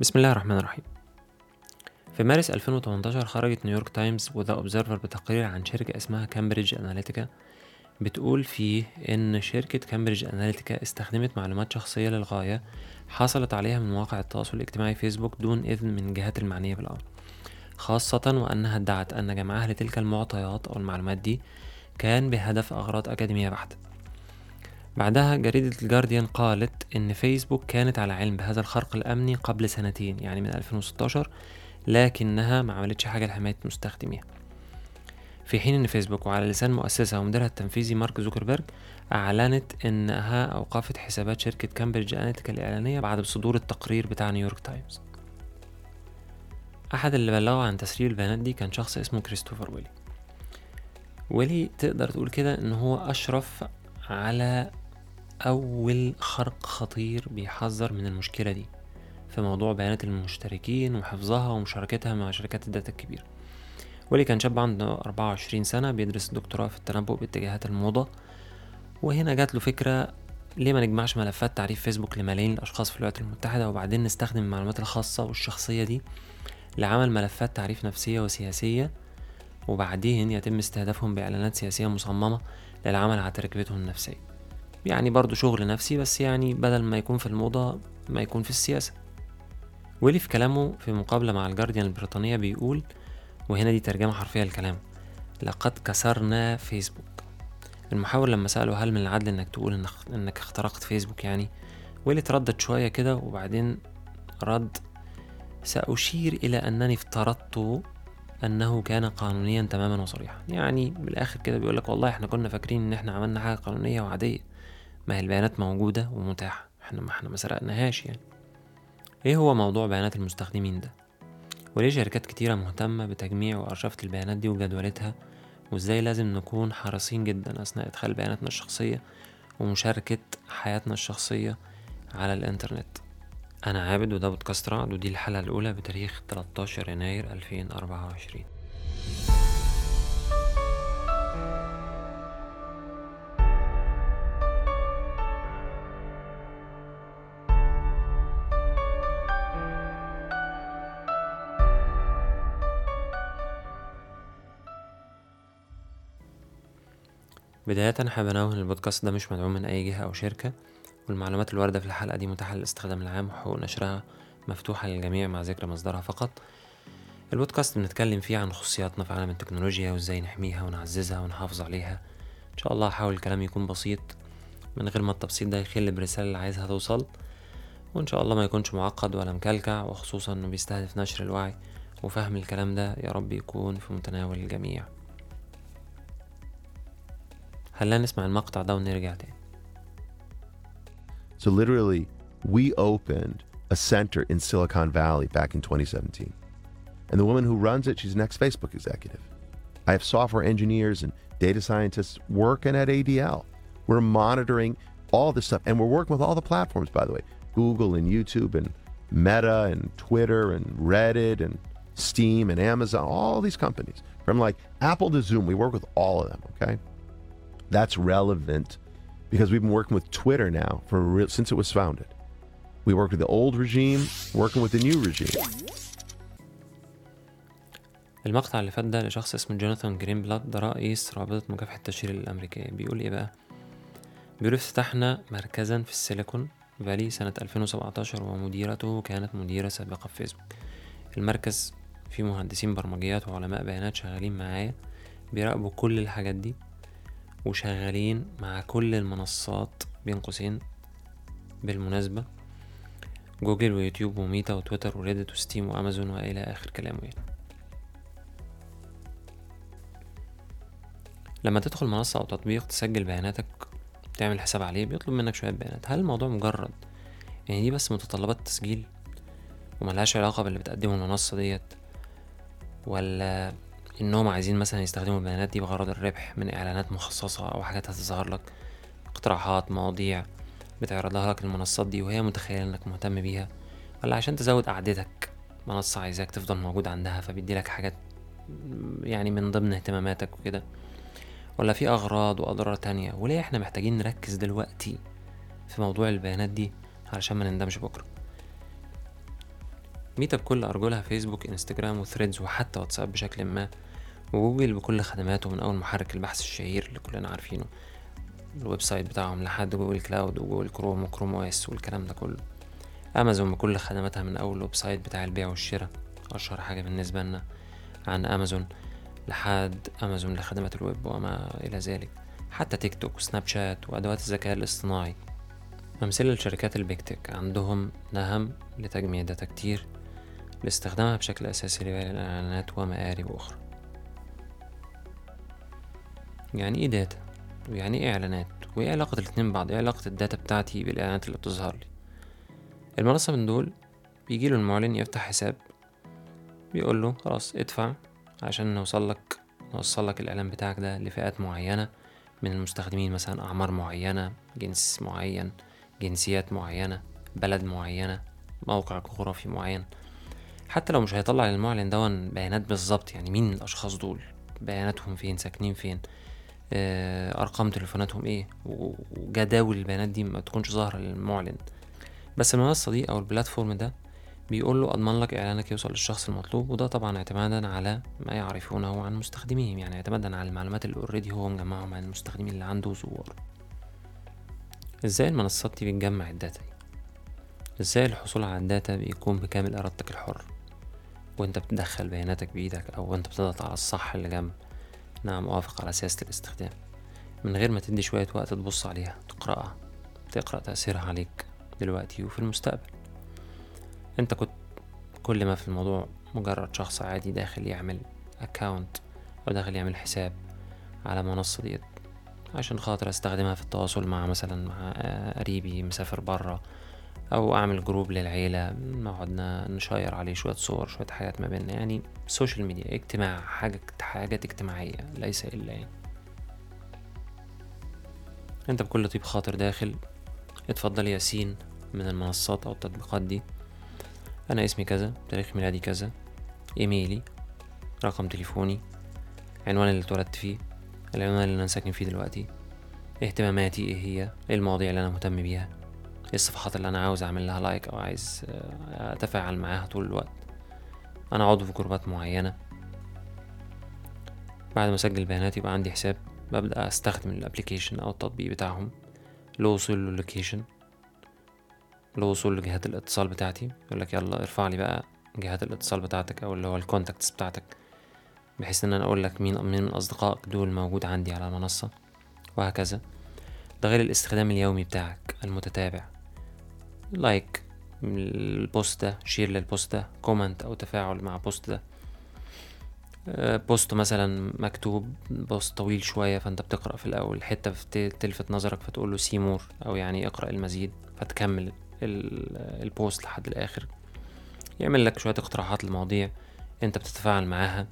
بسم الله الرحمن الرحيم. في مارس 2018 خرجت نيويورك تايمز وذا اوبزرفر بتقرير عن شركة اسمها كامبريدج اناليتيكا بتقول فيه إن شركة كامبريدج اناليتيكا استخدمت معلومات شخصية للغاية حصلت عليها من مواقع التواصل الاجتماعي فيسبوك دون إذن من الجهات المعنية بالامر خاصة وأنها ادعت أن جمعها لتلك المعطيات أو المعلومات دي كان بهدف أغراض أكاديمية بحتة. بعدها جريدة الجارديان قالت إن فيسبوك كانت على علم بهذا الخرق الأمني قبل سنتين يعني من 2016 لكنها ما عملتش حاجة لحماية مستخدميها. في حين إن فيسبوك وعلى لسان مؤسسها ومديرها التنفيذي مارك زوكربيرج أعلنت إنها أوقفت حسابات شركة كامبريدج أناليتيكا الإعلانية بعد صدور التقرير بتاع نيويورك تايمز. أحد اللي بلغوا عن تسريب البيانات دي كان شخص اسمه كريستوفر ويلي. ويلي تقدر تقول كده إن هو أشرف على أول خرق خطير بيحذر من المشكلة دي في موضوع بيانات المشتركين وحفظها ومشاركتها مع شركات الداتا الكبيرة. واللي كان شاب عنده أربعة وعشرين سنة بيدرس دكتوراه في التنبؤ باتجاهات الموضة. وهنا جات له فكرة ليه ما نجمعش ملفات تعريف فيسبوك لملايين الأشخاص في الولايات المتحدة وبعدين نستخدم المعلومات الخاصة والشخصية دي لعمل ملفات تعريف نفسية وسياسية وبعدين يتم استهدافهم بإعلانات سياسية مصممة للعمل على تركيبتهم النفسية. يعني برضو شغل نفسي بس يعني بدل ما يكون في الموضة ما يكون في السياسة. ويلي في كلامه في مقابلة مع الجارديان البريطانية بيقول وهنا دي ترجمة حرفية للكلام لقد كسرنا فيسبوك المحاور لما سأله هل من العدل إنك تقول إنك اخترقت فيسبوك يعني ويلي تردد شوية كده وبعدين رد سأشير إلى أنني افترضت أنه كان قانونيا تماما وصريحا. يعني بالآخر كده بيقولك والله إحنا كنا فاكرين إن إحنا عملنا حاجة قانونية وعادية. ما هي البيانات موجودة ومتاحة. إحنا ما إحنا ما سرقناهاش يعني. إيه هو موضوع بيانات المستخدمين ده؟ وليه شركات كتيرة مهتمة بتجميع وأرشفة البيانات دي وجدولتها؟ وإزاي لازم نكون حريصين جدا أثناء إدخال بياناتنا الشخصية ومشاركة حياتنا الشخصية على الإنترنت؟ أنا عابد وده بودكاست رعد ودي الحلقة الأولى بتاريخ 13 يناير 2024 بداية حابب أنوه إن البودكاست ده مش مدعوم من أي جهة أو شركة. والمعلومات الواردة في الحلقة دي متاحة للاستخدام العام وحقوق نشرها مفتوحة للجميع مع ذكر مصدرها فقط. البودكاست بنتكلم فيه عن خصوصياتنا في عالم التكنولوجيا وإزاي نحميها ونعززها ونحافظ عليها. إن شاء الله هحاول الكلام يكون بسيط من غير ما التبسيط ده يخل برسالة اللي عايزها توصل. وإن شاء الله ما يكونش معقد ولا مكلكع وخصوصا إنه بيستهدف نشر الوعي وفهم الكلام ده يا رب يكون في متناول الجميع. خلينا نسمع المقطع ده ونرجع تاني. So literally, we opened a center in Silicon Valley back in 2017. And the woman who runs it, she's an ex-Facebook executive. I have software engineers and data scientists working at ADL. We're monitoring all this stuff. And we're working with all the platforms, by the way. Google and YouTube and Meta and Twitter and Reddit and Steam and Amazon, all these companies. From like Apple to Zoom, we work with all of them, okay? That's relevant because we've been working with Twitter now for real, since it was founded. We worked with the old regime, working with the new regime. المقطع اللي فات ده لشخص اسمه جوناثان جرينبلاد ده رئيس رابطة مكافحة التشهير الأمريكية بيقول إيه بقى؟ بيقول افتتحنا مركزا في السيليكون فالي سنة 2017 ومديرته كانت مديرة سابقة في فيسبوك المركز فيه مهندسين برمجيات وعلماء بيانات شغالين معايا بيراقبوا كل الحاجات دي وشغالين مع كل المنصات بين قوسين بالمناسبة. جوجل ويوتيوب وميتا وتويتر وريدت وستيم وأمازون وإلى آخر كلامه يعني. لما تدخل منصة أو تطبيق تسجل بياناتك تعمل حساب عليه بيطلب منك شوية بيانات. هل الموضوع مجرد يعني دي بس متطلبات تسجيل وملهاش علاقة باللي بتقدمه المنصة ديت ولا إنهم عايزين مثلا يستخدموا البيانات دي بغرض الربح من إعلانات مخصصة أو حاجات هتظهر لك اقتراحات مواضيع بتعرضها لك المنصات دي وهي متخيلة إنك مهتم بيها ولا عشان تزود قعدتك منصة عايزاك تفضل موجود عندها فبيديلك حاجات يعني من ضمن اهتماماتك وكده. ولا في أغراض وأضرار تانية؟ وليه إحنا محتاجين نركز دلوقتي في موضوع البيانات دي علشان ما نندمش بكرة؟ ميتا بكل أرجلها فيسبوك انستجرام وثريدز وحتى واتساب بشكل ما. وجوجل بكل خدماته من أول محرك البحث الشهير اللي كلنا عارفينه. ال website بتاعهم لحد جوجل كلاود وجوجل كروم وكروم أو إس والكلام ده كله. أمازون بكل خدماتها من أول ال website بتاع البيع والشراء أشهر حاجة بالنسبة لنا عن أمازون لحد أمازون لخدمات الويب وما إلى ذلك. حتى تيك توك وسناب شات وأدوات الذكاء الاصطناعي. أمثلة لشركات ال big tech عندهم نهم لتجميع data كتير لاستخدامها بشكل أساسي لبيع الإعلانات ومآرب أخرى. يعني إيه data؟ ويعني إيه إعلانات؟ وإيه علاقة الاتنين ببعض؟ إيه علاقة ال data بتاعتي بالإعلانات اللي بتظهر لي؟ المنصة من دول بيجيله المعلن يفتح حساب بيقول له خلاص ادفع عشان نوصل لك نوصل لك الإعلان بتاعك ده لفئات معينة من المستخدمين مثلا أعمار معينة جنس معين جنسيات معينة بلد معينة موقع جغرافي معين حتى لو مش هيطلع للمعلن دون بيانات بالظبط يعني مين الأشخاص دول بياناتهم فين ساكنين فين آه، أرقام تليفوناتهم إيه وجداول البيانات دي ما تكونش ظاهرة للمعلن. بس المنصة دي أو البلاتفورم ده بيقول له أضمن لك إعلانك يوصل للشخص المطلوب وده طبعا اعتمادا على ما يعرفونه عن مستخدميهم يعني اعتمادا على المعلومات اللي already هو مجمعهم عن المستخدمين اللي عنده وزواره إزاي المنصات دي بتجمع ال data دي؟ إزاي الحصول على ال data بيكون بكامل إرادتك الحر؟ وأنت بتدخل بياناتك بإيدك أو أنت بتضغط على الصح اللي جنب نعم أوافق على سياسة الاستخدام. من غير ما تدي شوية وقت تبص عليها تقرأها تقرأ تأثيرها عليك دلوقتي وفي المستقبل. أنت كنت كل ما في الموضوع مجرد شخص عادي داخل يعمل account أو داخل يعمل حساب على منصة ديت عشان خاطر أستخدمها في التواصل مع مثلا مع قريبي مسافر برا. أو أعمل group للعيلة نقعد نشير عليه شوية صور شوية حاجات ما بيننا. يعني social media اجتماع حاجة حاجات اجتماعية ليس إلا يعني. أنت بكل طيب خاطر داخل. اتفضل ياسين من المنصات أو التطبيقات دي. أنا اسمي كذا تاريخ ميلادي كذا. إيميلي رقم تليفوني. عنوان اللي اتولدت فيه. العنوان اللي أنا ساكن فيه دلوقتي. اهتماماتي إيه هي؟ إيه المواضيع اللي أنا مهتم بيها؟ الصفحات اللي أنا عاوز أعمل لها لايك أو عايز آه، أتفاعل معاها طول الوقت. أنا عضو في جروبات معينة. بعد ما أسجل بياناتي يبقى عندي حساب ببدأ أستخدم ال application أو التطبيق بتاعهم. لوصول للوكيشن لوصول لجهات الاتصال بتاعتي. يقول لك يلا ارفع لي بقى جهات الاتصال بتاعتك أو اللي هو ال contacts بتاعتك. بحيث إن أنا أقول لك مين مين من أصدقائك دول موجود عندي على المنصة. وهكذا. ده غير الاستخدام اليومي بتاعك المتتابع. like ال post ده share لل post ده comment أو تفاعل مع post ده. post مثلا مكتوب post طويل شوية فأنت بتقرأ في الأول حتة تلفت نظرك فتقول له see more أو يعني اقرأ المزيد فتكمل البوست لحد الآخر. يعمل لك شوية اقتراحات لمواضيع أنت بتتفاعل معاها.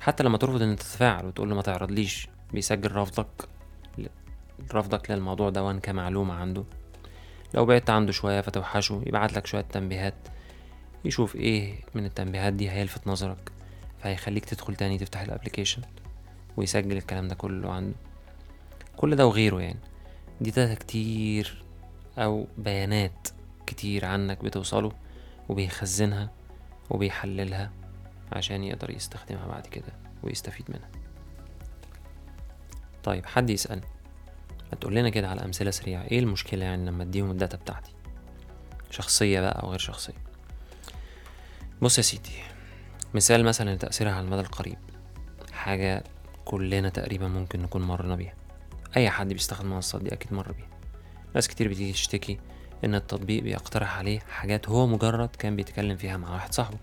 حتى لما ترفض إن تتفاعل وتقول له ما تعرضليش بيسجل رفضك رفضك للموضوع ده كمعلومة عنده. لو بعدت عنده شوية فتوحشه يبعت لك شوية تنبيهات يشوف إيه من التنبيهات دي هيلفت نظرك فهيخليك تدخل تاني تفتح ال application ويسجل الكلام ده كله عنده. كل ده وغيره يعني. دي data كتير أو بيانات كتير عنك بتوصله وبيخزنها وبيحللها عشان يقدر يستخدمها بعد كده ويستفيد منها. طيب حد يسأل هتقول لنا كده على أمثلة سريعة. إيه المشكلة يعني لما أديهم ال data بتاعتي؟ شخصية بقى أو غير شخصية. بص يا سيدي مثال مثلا تأثيرها على المدى القريب. حاجة كلنا تقريبا ممكن نكون مرنا بيها. أي حد بيستخدم المنصات دي أكيد مر بيها. ناس كتير بتيجي تشتكي إن التطبيق بيقترح عليه حاجات هو مجرد كان بيتكلم فيها مع واحد صاحبه.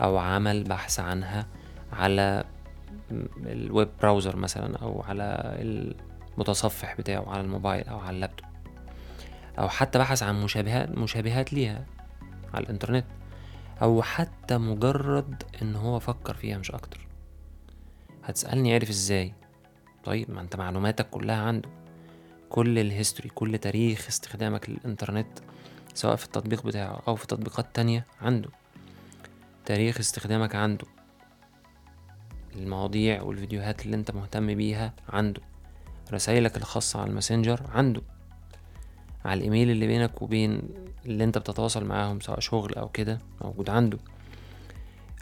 أو عمل بحث عنها على الويب براوزر مثلا أو على المتصفح بتاعه على الموبايل أو على اللابتوب. أو حتى بحث عن مشابهات مشابهات ليها على الإنترنت. أو حتى مجرد إن هو فكر فيها مش أكتر. هتسألني عرف إزاي؟ طيب ما أنت معلوماتك كلها عنده. كل ال history كل تاريخ استخدامك للإنترنت سواء في التطبيق بتاعه أو في تطبيقات تانية عنده. تاريخ استخدامك عنده. المواضيع والفيديوهات اللي أنت مهتم بيها عنده. رسايلك الخاصة على الماسنجر عنده. على الإيميل اللي بينك وبين اللي أنت بتتواصل معاهم سواء شغل أو كده موجود عنده.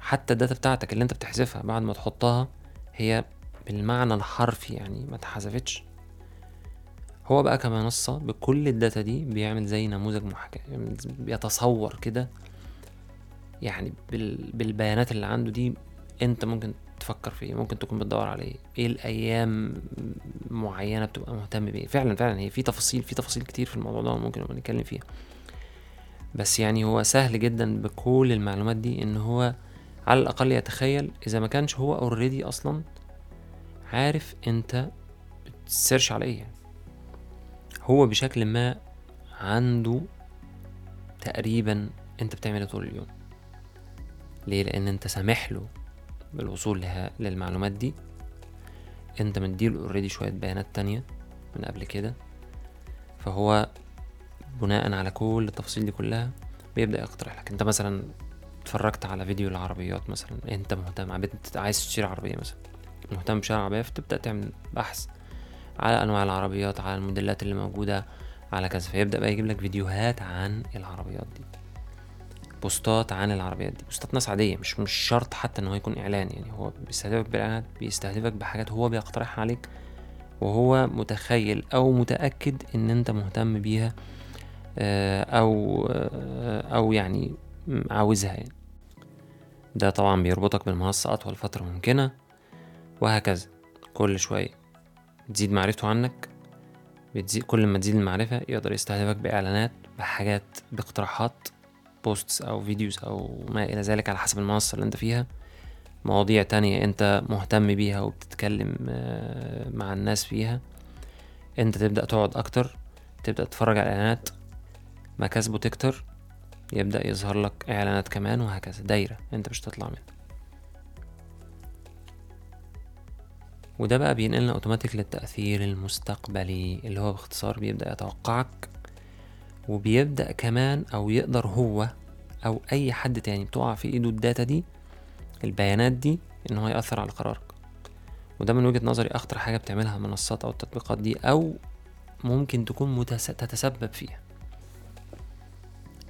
حتى ال data بتاعتك اللي أنت بتحذفها بعد ما تحطها هي بالمعنى الحرفي يعني ما اتحذفتش. هو بقى كمنصة بكل ال data دي بيعمل زي نموذج محاكاة بيتصور كده يعني بال... بالبيانات اللي عنده دي أنت ممكن تفكر فيه ممكن تكون بتدور عليه. إيه الأيام معينة بتبقى مهتم بيه فعلا فعلا هي في تفاصيل في تفاصيل كتير في الموضوع ده ممكن نبقى نتكلم فيها. بس يعني هو سهل جدا بكل المعلومات دي إن هو على الأقل يتخيل إذا ما كانش هو اوريدي أصلا عارف أنت بتسيرش على إيه يعني. هو بشكل ما عنده تقريبا أنت بتعمل إيه طول اليوم. ليه؟ لأن أنت سامح له. بالوصول لها للمعلومات دي. انت مديله اوريدي شوية بيانات تانية من قبل كده. فهو بناء على كل التفاصيل دي كلها بيبدأ يقترح لك. أنت مثلا اتفرجت على فيديو العربيات مثلا. أنت مهتم. عايز تشتري عربية مثلا. مهتم بشراء عربية فتبدأ تعمل بحث على أنواع العربيات على الموديلات اللي موجودة على كذا. فيبدأ بقى يجيب لك فيديوهات عن العربيات دي. بوستات عن العربيات دي. بوستات ناس عادية مش مش شرط حتى إن هو يكون إعلان. يعني هو بيستهدفك بالإعلانات بيستهدفك بحاجات هو بيقترحها عليك وهو متخيل أو متأكد إن أنت مهتم بيها آه، أو آه، أو يعني عاوزها يعني. ده طبعا بيربطك بالمنصة أطول فترة ممكنة وهكذا. كل شوية تزيد معرفته عنك بتزيد كل ما تزيد المعرفة يقدر يستهدفك بإعلانات بحاجات باقتراحات. posts أو videos أو ما إلى ذلك على حسب المنصة اللي أنت فيها. مواضيع تانية أنت مهتم بيها وبتتكلم آه، مع الناس فيها. أنت تبدأ تقعد أكتر تبدأ تتفرج على الاعلانات مكاسبه تكتر يبدأ يظهر لك إعلانات كمان وهكذا. دايرة أنت مش هتطلع منها. وده بقى بينقلنا اوتوماتيك للتأثير المستقبلي اللي هو باختصار بيبدأ يتوقعك وبيبدأ كمان أو يقدر هو أو أي حد تاني بتقع في إيده ال data دي البيانات دي إن هو يأثر على قرارك. وده من وجهة نظري أخطر حاجة بتعملها المنصات أو التطبيقات دي أو ممكن تكون متس... تتسبب فيها.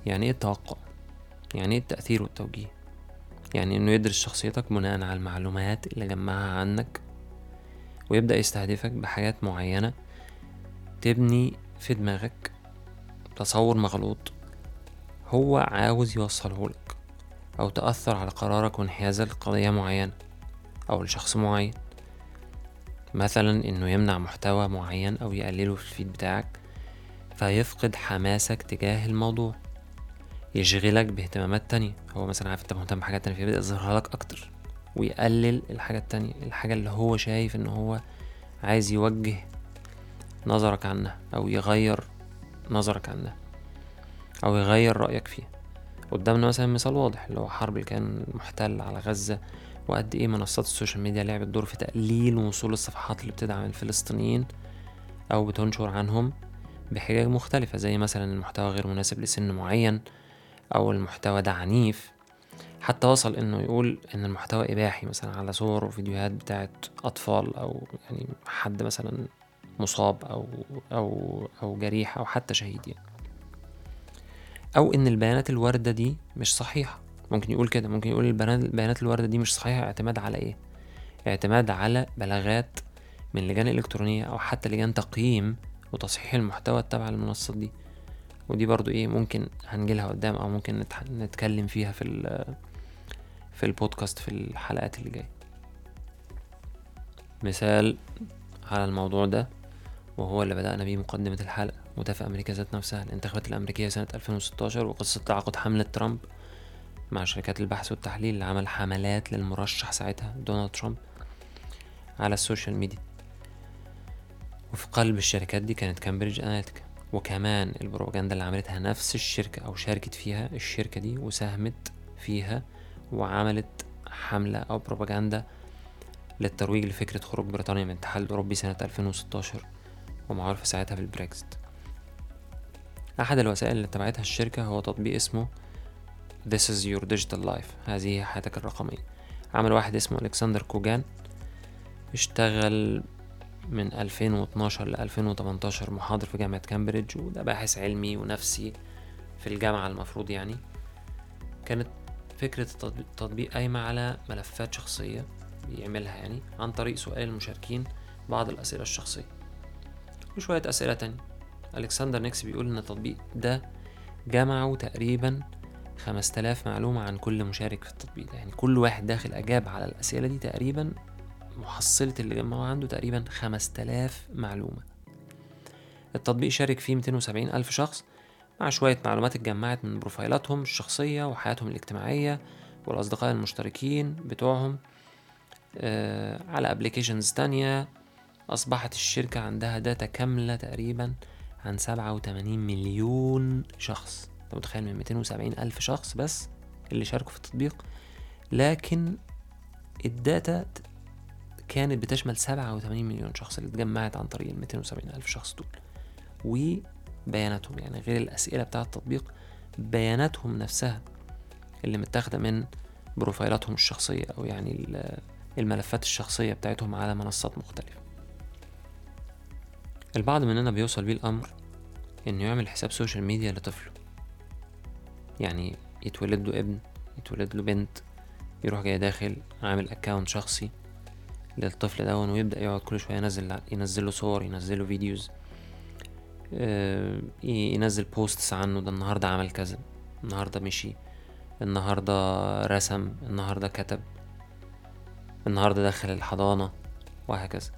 يعني إيه التوقع؟ يعني إيه التأثير والتوجيه؟ يعني إنه يدرس شخصيتك بناء على المعلومات اللي جمعها عنك ويبدأ يستهدفك بحاجات معينة تبني في دماغك تصور مغلوط. هو عاوز يوصله لك أو تأثر على قرارك وانحيازك لقضية معينة أو لشخص معين. مثلا إنه يمنع محتوى معين أو يقلله في الفيد بتاعك فيفقد حماسك تجاه الموضوع. يشغلك باهتمامات تانية. هو مثلا عارف أنت مهتم بحاجات تانية فيبدأ يظهرها لك أكتر ويقلل الحاجة التانية الحاجة اللي هو شايف إن هو عايز يوجه نظرك عنها أو يغير نظرك عنها أو يغير رأيك فيها قدامنا مثلا مثال واضح اللي هو حرب الكيان المحتل على غزة وقد إيه منصات ال social media لعبت دور في تقليل وصول الصفحات اللي بتدعم الفلسطينيين أو بتنشر عنهم بحجج مختلفة زي مثلا المحتوى غير مناسب لسن معين أو المحتوى ده عنيف. حتى وصل إنه يقول إن المحتوى إباحي مثلا على صور وفيديوهات بتاعت أطفال أو يعني حد مثلا مصاب أو أو أو جريح أو حتى شهيد يعني. أو إن البيانات الواردة دي مش صحيحة. ممكن يقول كده ممكن يقول البيانات الواردة دي مش صحيحة اعتماد على إيه؟ اعتماد على بلاغات من لجان إلكترونية أو حتى لجان تقييم وتصحيح المحتوى التابع للمنصات دي. ودي برضو إيه ممكن هنجيلها قدام أو ممكن نتكلم فيها في في البودكاست في الحلقات اللي جاية. مثال على الموضوع ده. وهو اللي بدأنا بيه مقدمة الحلقة. وتافق أمريكا ذات نفسها. الانتخابات الأمريكية سنة 2016 وقصة تعاقد حملة ترامب مع شركات البحث والتحليل اللي عمل حملات للمرشح ساعتها دونالد ترامب على ال social media. وفي قلب الشركات دي كانت كامبريدج أناليتيكا. وكمان البروباجندا اللي عملتها نفس الشركة أو شاركت فيها الشركة دي وساهمت فيها وعملت حملة أو بروباجندا للترويج لفكرة خروج بريطانيا من الاتحاد الأوروبي سنة 2016 ومعروفة ساعتها بالبريكزت أحد الوسائل اللي اتبعتها الشركة هو تطبيق اسمه This is your digital life. هذه هي حياتك الرقمية. عمل واحد اسمه ألكسندر كوجان. اشتغل من 2012 ل 2018 محاضر في جامعة كامبريدج وده باحث علمي ونفسي في الجامعة المفروض يعني. كانت فكرة التطبيق- قايمة على ملفات شخصية بيعملها يعني عن طريق سؤال المشاركين بعض الأسئلة الشخصية. وشوية أسئلة تانية. ألكسندر نيكس بيقول إن التطبيق ده جمعوا تقريبا 5000 معلومة عن كل مشارك في التطبيق. يعني كل واحد داخل أجاب على الأسئلة دي تقريبا محصلة اللي جمعوه عنده تقريبا 5000 معلومة. التطبيق شارك فيه 270 ألف شخص مع شوية معلومات اتجمعت من بروفايلاتهم الشخصية وحياتهم الاجتماعية والأصدقاء المشتركين بتوعهم آه على applications تانية أصبحت الشركة عندها data كاملة تقريبا عن 87 مليون شخص. أنت متخيل من 270 ألف شخص بس اللي شاركوا في التطبيق؟ لكن الداتا كانت بتشمل 87 مليون شخص اللي اتجمعت عن طريق ال 270 ألف شخص دول. وبياناتهم يعني غير الأسئلة بتاعة التطبيق بياناتهم نفسها اللي متاخدة من بروفايلاتهم الشخصية أو يعني ال- الملفات الشخصية بتاعتهم على منصات مختلفة. البعض مننا بيوصل بيه الأمر إنه يعمل حساب social media لطفله. يعني يتولد له ابن يتولد له بنت يروح جاي داخل عامل account شخصي للطفل ده ويبدأ يقعد كل شوية ينزل ينزل له صور ينزل له videos آه، ينزل posts عنه ده النهاردة عمل كذا النهاردة مشي النهاردة رسم النهاردة كتب النهاردة دخل الحضانة وهكذا.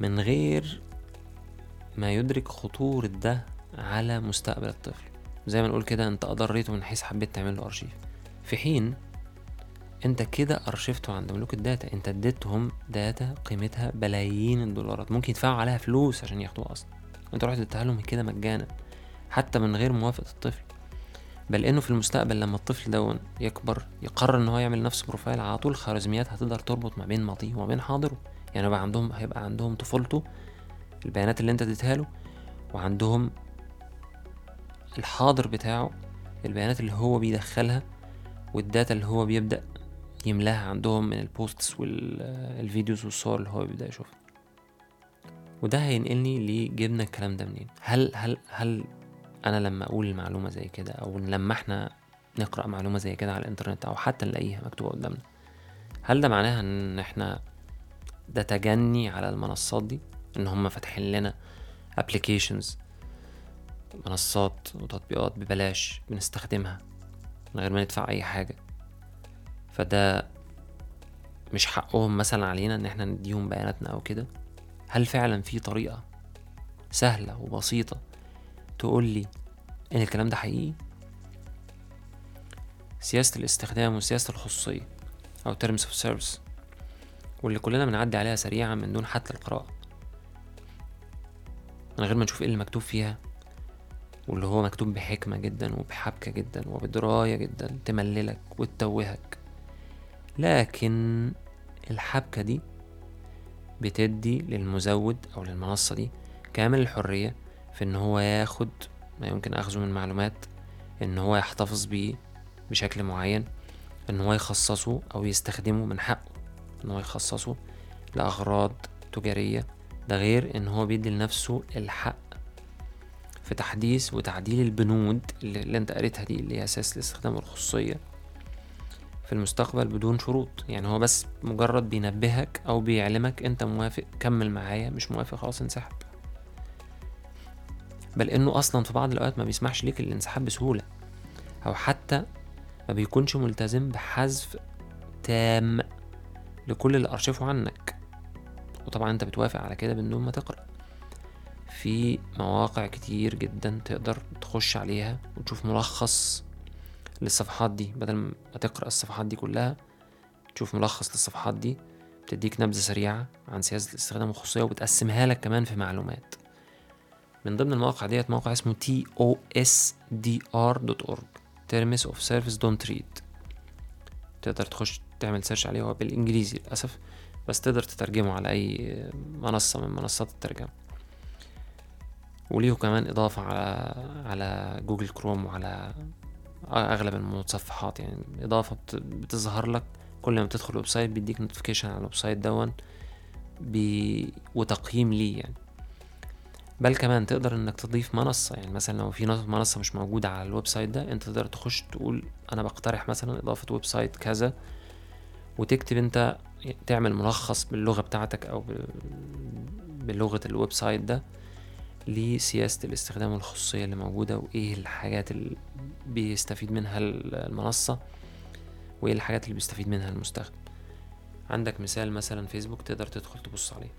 من غير ما يدرك خطورة ده على مستقبل الطفل. زي ما نقول كده أنت اضريته من حيث حبيت تعمل له أرشيف. في حين أنت كده أرشفته عند ملوك ال data أنت اديتهم data قيمتها بلايين الدولارات. ممكن يدفعوا عليها فلوس عشان ياخدوها أصلا. أنت رحت اديتها لهم كده مجانا حتى من غير موافقة الطفل. بل إنه في المستقبل لما الطفل ده يكبر يقرر إن هو يعمل نفس profile على طول خوارزميات هتقدر تربط ما بين ماضيه وما بين حاضره. يعني يبقى عندهم هيبقى عندهم طفولته البيانات اللي انت اديتها له وعندهم الحاضر بتاعه البيانات اللي هو بيدخلها وال data اللي هو بيبدأ يملاها عندهم من ال posts وال videos والصور اللي هو بيبدأ يشوفها. وده هينقلني لجبنا الكلام ده منين؟ هل هل هل أنا لما أقول المعلومة زي كده أو لما إحنا نقرأ معلومة زي كده على الإنترنت أو حتى نلاقيها مكتوبة قدامنا هل ده معناها إن إحنا ده تجني على المنصات دي إن هم فاتحين لنا ابلكيشنز منصات وتطبيقات ببلاش بنستخدمها من غير ما ندفع أي حاجة. فده مش حقهم مثلا علينا إن إحنا نديهم بياناتنا أو كده. هل فعلا في طريقة سهلة وبسيطة تقول لي إن الكلام ده حقيقي؟ سياسة الاستخدام وسياسة الخصوصية أو terms of service. واللي كلنا بنعدي عليها سريعا من دون حتى القراءة. من غير ما نشوف إيه اللي مكتوب فيها واللي هو مكتوب بحكمة جدا وبحبكة جدا وبدراية جدا تمللك وتتوهك. لكن الحبكة دي بتدي للمزود أو للمنصة دي كامل الحرية في إن هو ياخد ما يمكن أخذه من معلومات إن هو يحتفظ بيه بشكل معين إن هو يخصصه أو يستخدمه من حقه. إن هو يخصصه لأغراض تجارية ده غير إن هو بيدي لنفسه الحق في تحديث وتعديل البنود اللي, أنت قريتها دي اللي هي أساس الاستخدام والخصوصية في المستقبل بدون شروط. يعني هو بس مجرد بينبهك أو بيعلمك أنت موافق كمل معايا مش موافق خلاص انسحب. بل إنه أصلا في بعض الأوقات ما بيسمحش ليك الانسحاب بسهولة أو حتى ما بيكونش ملتزم بحذف تام لكل اللي أرشفه عنك. وطبعا أنت بتوافق على كده بدون ما تقرأ. في مواقع كتير جدا تقدر تخش عليها وتشوف ملخص للصفحات دي. بدل ما تقرأ الصفحات دي كلها تشوف ملخص للصفحات دي بتديك نبذة سريعة عن سياسة الاستخدام والخصوصية وبتقسمها لك كمان في معلومات. من ضمن المواقع ديت موقع اسمه tosdr.org Terms of Service Don't Read. تقدر تخش تعمل سيرش عليه هو بالإنجليزي للأسف بس تقدر تترجمه على أي منصة من منصات الترجمة. وليه كمان إضافة على على جوجل كروم وعلى أغلب المتصفحات. يعني بت- بتظهر لك كل ما تدخل ال website بيديك notification على ال website ده بي... وتقييم ليه يعني. بل كمان تقدر إنك تضيف منصة. يعني مثلا لو في منصة مش موجودة على ال website ده أنت تقدر تخش تقول أنا بقترح مثلا إضافة website كذا وتكتب انت تعمل ملخص باللغة بتاعتك أو بلغة ال website ده لسياسة الاستخدام والخصوصية اللي موجودة وايه الحاجات اللي بيستفيد منها المنصة وايه الحاجات اللي بيستفيد منها المستخدم. عندك مثال مثلا فيسبوك تقدر تدخل تبص عليه.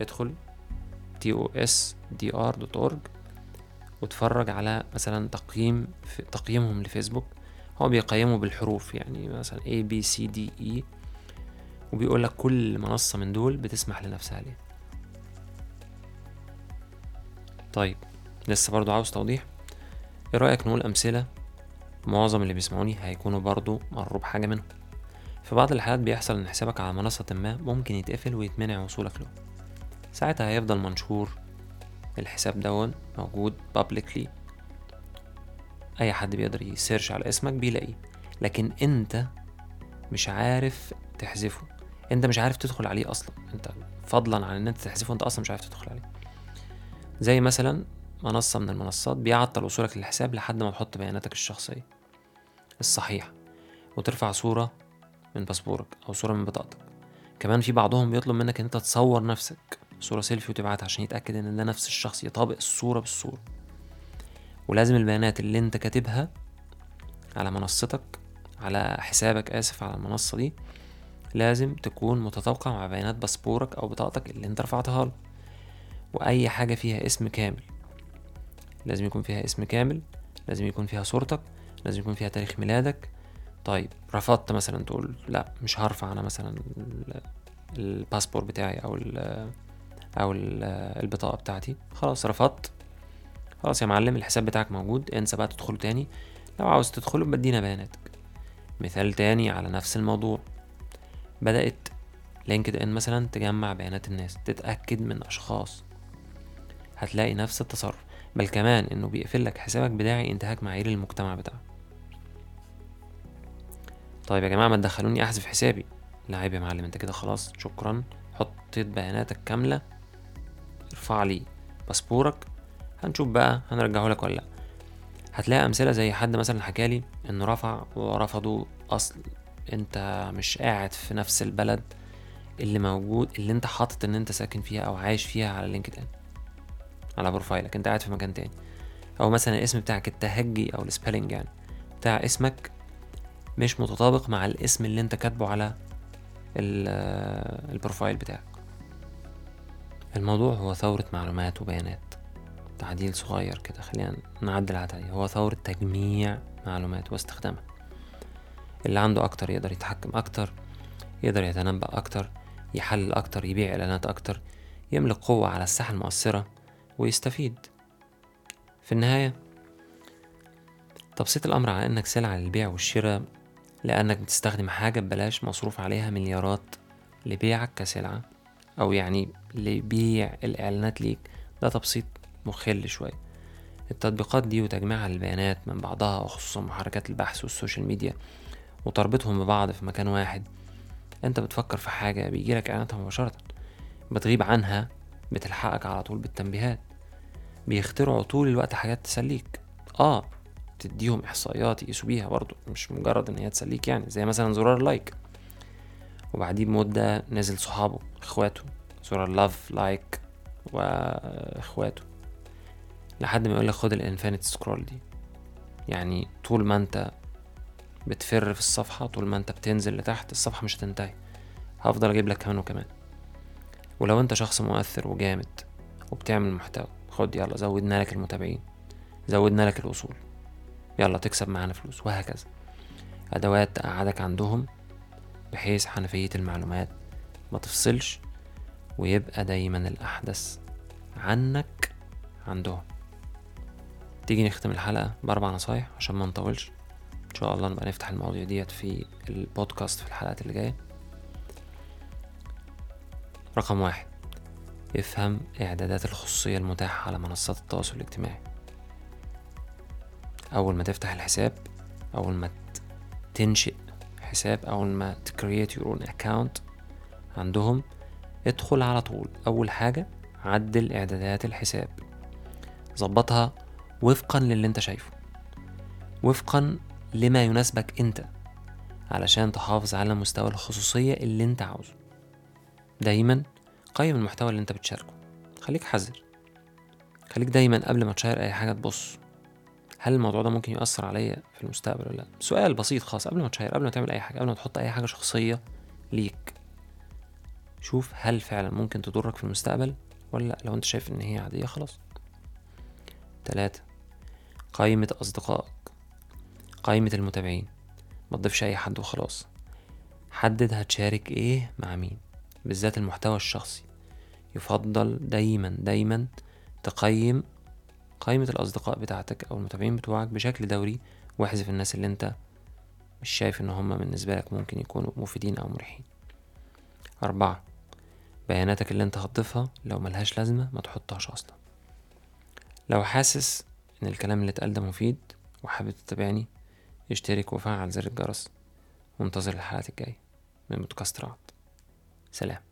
ادخل tosdr.org واتفرج على مثلا تقييم في تقييمهم لفيسبوك هو بيقيموا بالحروف يعني مثلا A B C D E وبيقول لك كل منصة من دول بتسمح لنفسها ليه. طيب لسه برضو عاوز توضيح. إيه رأيك نقول أمثلة معظم اللي بيسمعوني هيكونوا برضو مروا بحاجة منهم؟ في بعض الحالات بيحصل إن حسابك على منصة ما ممكن يتقفل ويتمنع وصولك له. ساعتها هيفضل منشور الحساب دون موجود publicly أي حد بيقدر يسيرش على اسمك بيلاقيه. لكن أنت مش عارف تحذفه. أنت مش عارف تدخل عليه أصلا. أنت فضلا عن إن أنت تحذفه أنت أصلا مش عارف تدخل عليه. زي مثلا منصة من المنصات بيعطل وصولك للحساب لحد ما تحط بياناتك الشخصية الصحيحة وترفع صورة من باسبورك أو صورة من بطاقتك. كمان في بعضهم بيطلب منك إن أنت تصور نفسك صورة سيلفي وتبعتها عشان يتأكد إن ده نفس الشخص يطابق الصورة بالصورة. ولازم البيانات اللي أنت كاتبها على منصتك على حسابك آسف على المنصة دي لازم تكون متطابقة مع بيانات باسبورك أو بطاقتك اللي أنت رفعتها له. وأي حاجة فيها اسم كامل. لازم يكون فيها اسم كامل لازم يكون فيها صورتك لازم يكون فيها تاريخ ميلادك. طيب رفضت مثلا تقول لا مش هرفع أنا مثلا الباسبور بتاعي أو ال أو ال البطاقة بتاعتي. خلاص رفضت. خلاص يا معلم الحساب بتاعك موجود انسى بقى تدخله تاني. لو عاوز تدخله بدينا بياناتك مثال تاني على نفس الموضوع. بدأت لينكد إن مثلا تجمع بيانات الناس تتأكد من أشخاص. هتلاقي نفس التصرف بل كمان إنه بيقفل لك حسابك بداعي انتهاك معايير المجتمع بتاعه طيب يا جماعة ما تدخلوني أحذف حسابي. لا عيب يا معلم أنت كده خلاص شكرا. حطيت بياناتك كاملة. ارفع لي باسبورك. هنشوف بقى هنرجعه لك ولا لأ. هتلاقي أمثلة زي حد مثلا حكالي إنه رفع ورفضوا أصل أنت مش قاعد في نفس البلد اللي موجود اللي أنت حاطط إن أنت ساكن فيها أو عايش فيها على LinkedIn على profile ك. أنت قاعد في مكان تاني. أو مثلا الاسم بتاعك التهجي أو ال spelling يعني. بتاع اسمك مش متطابق مع الاسم اللي أنت كاتبه على البروفايل بتاعك. الموضوع هو ثورة معلومات وبيانات. تعديل صغير كده خلينا نعدل على هو ثورة تجميع معلومات واستخدامها. اللي عنده أكتر يقدر يتحكم أكتر يقدر يتنبأ أكتر يحلل أكتر يبيع إعلانات أكتر يملك قوة على الساحة المؤثرة ويستفيد. في النهاية تبسيط الأمر على أنك سلعة للبيع والشراء لأنك بتستخدم حاجة ببلاش مصروف عليها مليارات لبيعك كسلعة أو يعني لبيع الإعلانات ليك. ده تبسيط مخل شوية. التطبيقات دي وتجميعها للبيانات من بعضها وخصوصا محركات البحث وال social media وتربطهم ببعض في مكان واحد. انت بتفكر في حاجة بيجيلك اعلاناتها مباشرة بتغيب عنها بتلحقك على طول بالتنبيهات. بيخترعوا طول الوقت حاجات تسليك. آه تديهم إحصائيات يقيسوا بيها برضو مش مجرد إن هي تسليك يعني زي مثلا زرار like وبعديه بمدة نزل صحابه إخواته. زرار love like وإخواته. لحد ما يقولك خد ال infinite scroll دي. يعني طول ما أنت بتفر في الصفحة طول ما أنت بتنزل لتحت الصفحة مش هتنتهي. هفضل أجيب لك كمان وكمان. ولو أنت شخص مؤثر وجامد وبتعمل محتوى خد يلا زودنا لك المتابعين. زودنا لك الوصول. يلا تكسب معانا فلوس وهكذا. أدوات تقعدك عندهم بحيث حنفية المعلومات ما تفصلش ويبقى دايما الأحدث عنك عندهم. تيجي نختم الحلقة بأربع نصايح عشان ما نطولش. إن شاء الله نبقى نفتح المواضيع ديت في البودكاست في الحلقات اللي جاية. رقم واحد افهم إعدادات الخصوصية المتاحة على منصات التواصل الاجتماعي. أول ما تفتح الحساب أول ما تنشئ حساب أول ما ت create your own account عندهم ادخل على طول. أول حاجة عدل إعدادات الحساب. ظبطها وفقا للي انت شايفه. وفقا لما يناسبك انت علشان تحافظ على مستوى الخصوصية اللي انت عاوزه. دايما قيم المحتوى اللي انت بتشاركه. خليك حذر. خليك دايما قبل ما تشير أي حاجة تبص. هل الموضوع ده ممكن يأثر عليا في المستقبل ولا لأ؟ سؤال بسيط خاص قبل ما تشير قبل ما تعمل أي حاجة قبل ما تحط أي حاجة شخصية ليك. شوف هل فعلا ممكن تضرك في المستقبل ولا لأ. لو انت شايف إن هي عادية خلاص. تلاتة قائمة أصدقائك. قائمة المتابعين. ما تضيفش أي حد وخلاص. حدد هتشارك إيه مع مين. بالذات المحتوى الشخصي. يفضل دايما دايما تقيم قائمة الأصدقاء بتاعتك أو المتابعين بتوعك بشكل دوري واحذف الناس اللي أنت مش شايف إن هم بالنسبة لك ممكن يكونوا مفيدين أو مريحين. أربعة بياناتك اللي أنت هتضيفها لو ملهاش لازمة ما تحطهاش أصلا. لو حاسس إن الكلام اللي اتقال ده مفيد وحابب تتابعني اشترك وفعل زر الجرس وانتظر الحلقات الجاية من بودكاست رعد. سلام.